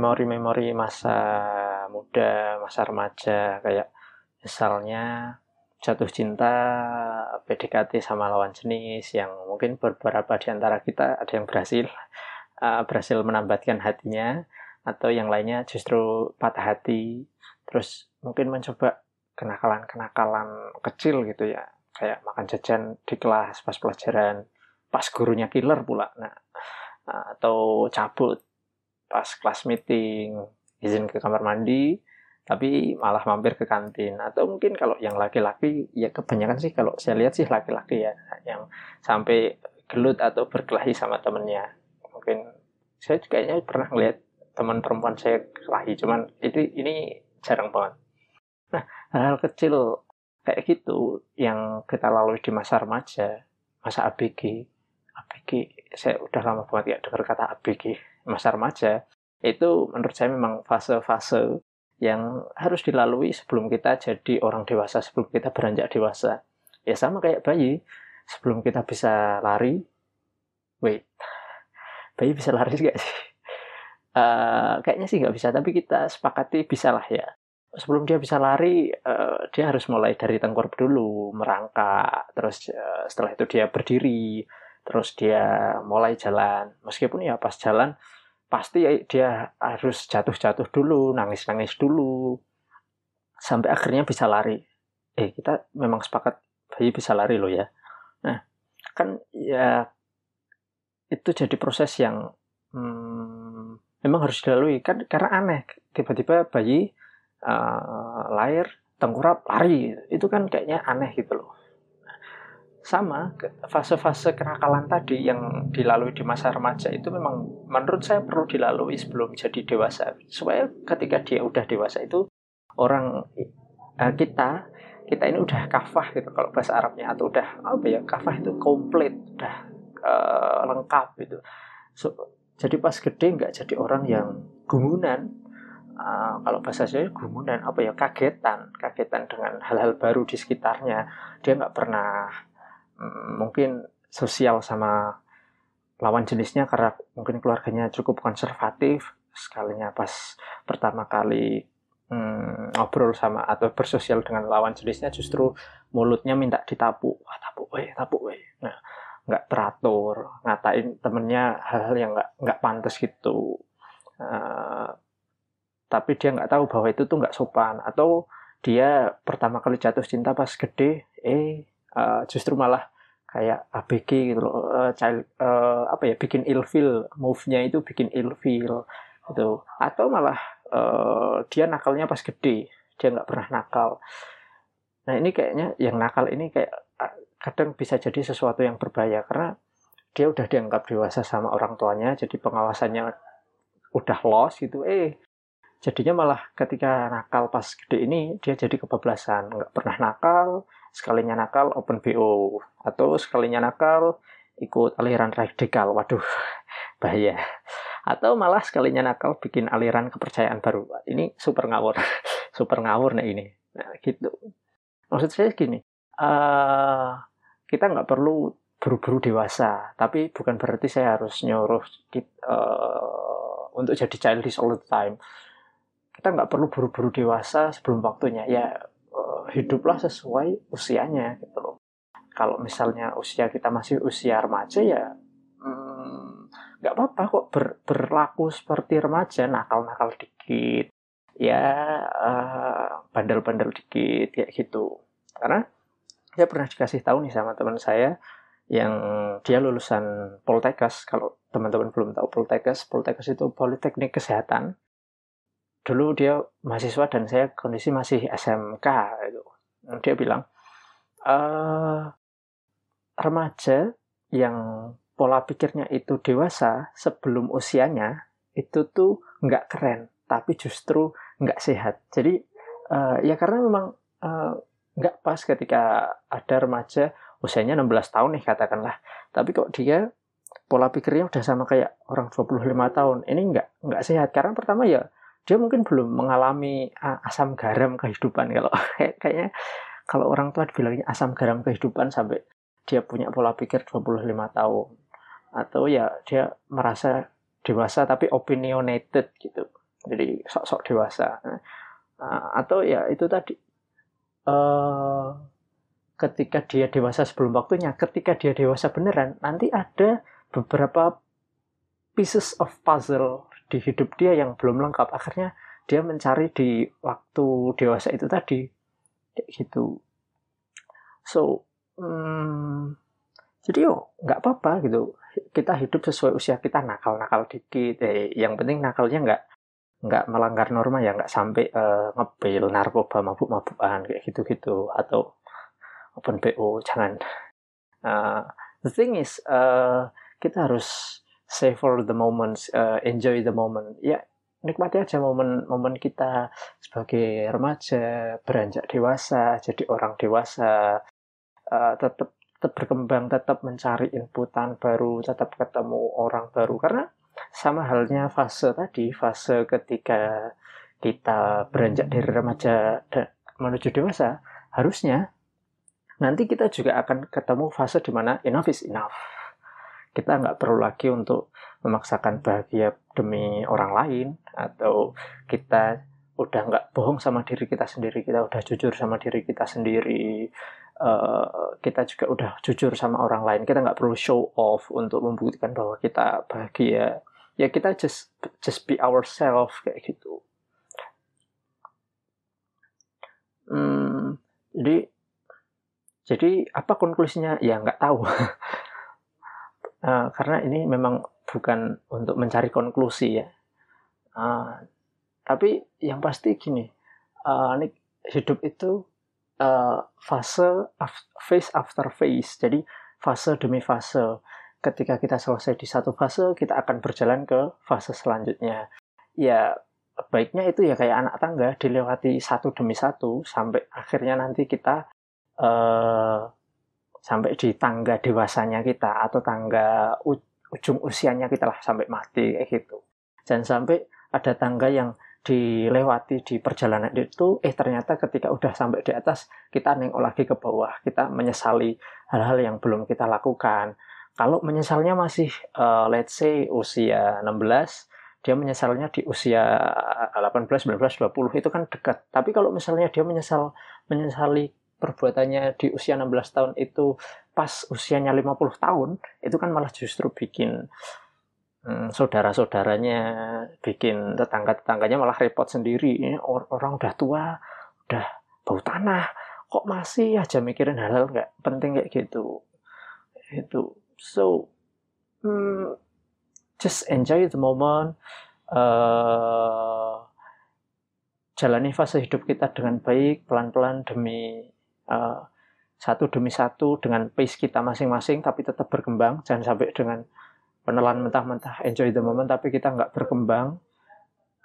memori-memori masa muda, masa remaja kayak misalnya jatuh cinta, PDKT sama lawan jenis yang mungkin beberapa di antara kita ada yang berhasil uh, berhasil menambatkan hatinya atau yang lainnya justru patah hati terus mungkin mencoba kenakalan-kenakalan kecil gitu ya kayak makan jajan di kelas pas pelajaran pas gurunya killer pula nah atau cabut pas kelas meeting izin ke kamar mandi tapi malah mampir ke kantin. Atau mungkin kalau yang laki-laki ya kebanyakan sih kalau saya lihat sih laki-laki ya yang sampai gelut atau berkelahi sama temennya. Mungkin saya juga kayaknya pernah ngeliat teman perempuan saya kelahi cuman itu ini jarang banget. Nah hal-hal kecil kayak gitu yang kita lalui di masa remaja masa ABG ABG saya udah lama banget ya dengar kata ABG masa remaja itu menurut saya memang fase-fase yang harus dilalui sebelum kita jadi orang dewasa, sebelum kita beranjak dewasa. Ya sama kayak bayi, sebelum kita bisa lari, wait, bayi bisa lari nggak sih? Uh, kayaknya sih nggak bisa, tapi kita sepakati bisa lah ya. Sebelum dia bisa lari, uh, dia harus mulai dari tengkurap dulu, merangkak, terus uh, setelah itu dia berdiri, terus dia mulai jalan. Meskipun ya pas jalan, pasti dia harus jatuh-jatuh dulu, nangis-nangis dulu, sampai akhirnya bisa lari. Eh, kita memang sepakat bayi bisa lari loh ya. Nah, kan ya itu jadi proses yang hmm, memang harus dilalui kan karena aneh tiba-tiba bayi uh, lahir tengkurap lari itu kan kayaknya aneh gitu loh sama fase-fase kenakalan tadi yang dilalui di masa remaja itu memang menurut saya perlu dilalui sebelum jadi dewasa. Supaya ketika dia udah dewasa itu orang uh, kita kita ini udah kafah gitu. Kalau bahasa Arabnya atau udah apa ya kafah itu komplit udah uh, lengkap gitu. So, jadi pas gede nggak jadi orang yang gumunan uh, kalau bahasa saya gumunan apa ya kagetan. Kagetan dengan hal-hal baru di sekitarnya. Dia nggak pernah mungkin sosial sama lawan jenisnya karena mungkin keluarganya cukup konservatif. Sekalinya pas pertama kali hmm, ngobrol sama atau bersosial dengan lawan jenisnya justru mulutnya minta ditapuk wah tapuk weh tapuk weh. Nah nggak teratur. Ngatain temennya hal-hal yang nggak nggak pantas gitu. Uh, tapi dia nggak tahu bahwa itu tuh nggak sopan. Atau dia pertama kali jatuh cinta pas gede eh uh, justru malah kayak ABG gitu loh uh, child uh, apa ya bikin ilfil move-nya itu bikin ilfil gitu. Atau malah uh, dia nakalnya pas gede dia nggak pernah nakal. Nah ini kayaknya yang nakal ini kayak kadang bisa jadi sesuatu yang berbahaya karena dia udah dianggap dewasa sama orang tuanya jadi pengawasannya udah lost gitu. Eh jadinya malah ketika nakal pas gede ini dia jadi kebablasan nggak pernah nakal sekalinya nakal open BO atau sekalinya nakal ikut aliran radikal. Waduh bahaya. Atau malah sekalinya nakal bikin aliran kepercayaan baru. Ini super ngawur. Super ngawur nih ini. Nah gitu. Maksud saya gini uh, kita nggak perlu buru-buru dewasa. Tapi bukan berarti saya harus nyuruh uh, untuk jadi childish all the time. Kita nggak perlu buru-buru dewasa sebelum waktunya. Ya uh, hiduplah sesuai usianya gitu loh. Kalau misalnya usia kita masih usia remaja ya hmm, nggak hmm, apa-apa kok ber, berlaku seperti remaja. Nakal-nakal dikit ya uh, bandel-bandel dikit kayak gitu. Karena saya pernah dikasih tahu nih sama teman saya yang dia lulusan Poltekkes. Kalau teman-teman belum tahu Poltekkes Poltekkes itu Politeknik Kesehatan dulu dia mahasiswa dan saya kondisi masih SMK itu dia bilang e, remaja yang pola pikirnya itu dewasa sebelum usianya itu tuh nggak keren tapi justru nggak sehat. Jadi uh, ya karena memang uh, nggak pas ketika ada remaja usianya 16 tahun nih katakanlah. Tapi kok dia pola pikirnya udah sama kayak orang 25 tahun ini nggak nggak sehat. Karena pertama ya dia mungkin belum mengalami asam garam kehidupan kalau kayaknya kalau orang tua dibilangnya asam garam kehidupan sampai dia punya pola pikir 25 tahun. Atau ya dia merasa dewasa tapi opinionated gitu. Jadi sok-sok dewasa. Atau ya itu tadi uh, ketika dia dewasa sebelum waktunya ketika dia dewasa beneran nanti ada beberapa pieces of puzzle di hidup dia yang belum lengkap. Akhirnya dia mencari di waktu dewasa itu tadi. Kayak gitu. So hmm, jadi yo nggak apa-apa gitu. Kita hidup sesuai usia kita nakal-nakal dikit. Eh, yang penting nakalnya nggak nggak melanggar norma ya nggak sampai uh, ngebel narkoba mabuk-mabukan kayak gitu-gitu. Atau open BO jangan. Uh, the thing is uh, kita harus savor the moments, uh, enjoy the moment. Ya, nikmati aja momen-momen kita sebagai remaja, beranjak dewasa, jadi orang dewasa, uh, tetap tetap berkembang, tetap mencari inputan baru, tetap ketemu orang baru. Karena sama halnya fase tadi, fase ketika kita beranjak dari remaja menuju dewasa, harusnya nanti kita juga akan ketemu fase di mana enough is enough kita nggak perlu lagi untuk memaksakan bahagia demi orang lain atau kita udah nggak bohong sama diri kita sendiri kita udah jujur sama diri kita sendiri uh, kita juga udah jujur sama orang lain kita nggak perlu show off untuk membuktikan bahwa kita bahagia. Ya kita just just be ourselves kayak gitu. Hmm, jadi jadi apa konklusinya? Ya nggak tahu Uh, karena ini memang bukan untuk mencari konklusi ya. Uh, tapi yang pasti gini, uh, hidup itu uh, fase phase after phase. Jadi fase demi fase. Ketika kita selesai di satu fase, kita akan berjalan ke fase selanjutnya. Ya baiknya itu ya kayak anak tangga dilewati satu demi satu sampai akhirnya nanti kita uh, sampai di tangga dewasanya kita atau tangga ujung usianya kita lah sampai mati kayak gitu. Dan sampai ada tangga yang dilewati di perjalanan itu, eh ternyata ketika udah sampai di atas, kita nengok lagi ke bawah, kita menyesali hal-hal yang belum kita lakukan. Kalau menyesalnya masih, uh, let's say, usia 16, dia menyesalnya di usia 18, 19, 20, itu kan dekat. Tapi kalau misalnya dia menyesal menyesali perbuatannya di usia 16 tahun itu pas usianya 50 tahun, itu kan malah justru bikin hmm, saudara-saudaranya, bikin tetangga-tetangganya malah repot sendiri. Ini orang udah tua, udah bau tanah, kok masih aja mikirin hal-hal nggak penting kayak gitu. Itu. So, hmm, just enjoy the moment. Uh, jalani fase hidup kita dengan baik, pelan-pelan demi uh, satu demi satu dengan pace kita masing-masing tapi tetap berkembang. Jangan sampai dengan penelan mentah-mentah enjoy the moment tapi kita nggak berkembang.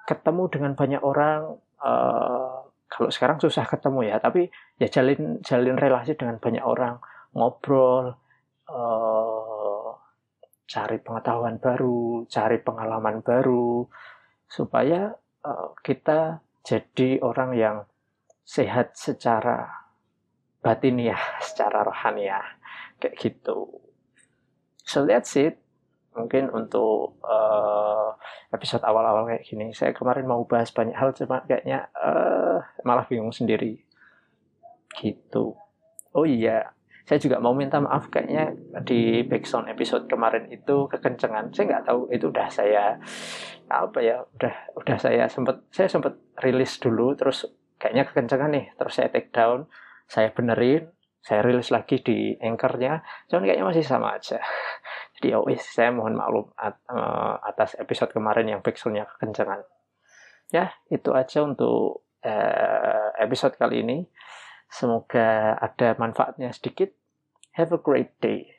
Ketemu dengan banyak orang uh, kalau sekarang susah ketemu ya tapi ya jalin jalin relasi dengan banyak orang. Ngobrol uh, cari pengetahuan baru cari pengalaman baru supaya kita jadi orang yang sehat secara batin ya secara rohani ya kayak gitu. So that's it. Mungkin untuk uh, episode awal-awal kayak gini. Saya kemarin mau bahas banyak hal cuma kayaknya uh, malah bingung sendiri. Gitu. Oh iya saya juga mau minta maaf kayaknya di backsound episode kemarin itu kekencengan. Saya nggak tahu itu udah saya apa ya udah udah saya sempat saya sempat rilis dulu terus kayaknya kekencengan nih terus saya take down saya benerin saya rilis lagi di anchornya. Cuman kayaknya masih sama aja. Jadi oh saya mohon maklum eh, atas episode kemarin yang pixelnya kekencangan. Ya itu aja untuk uh, episode kali ini. Semoga ada manfaatnya sedikit. Have a great day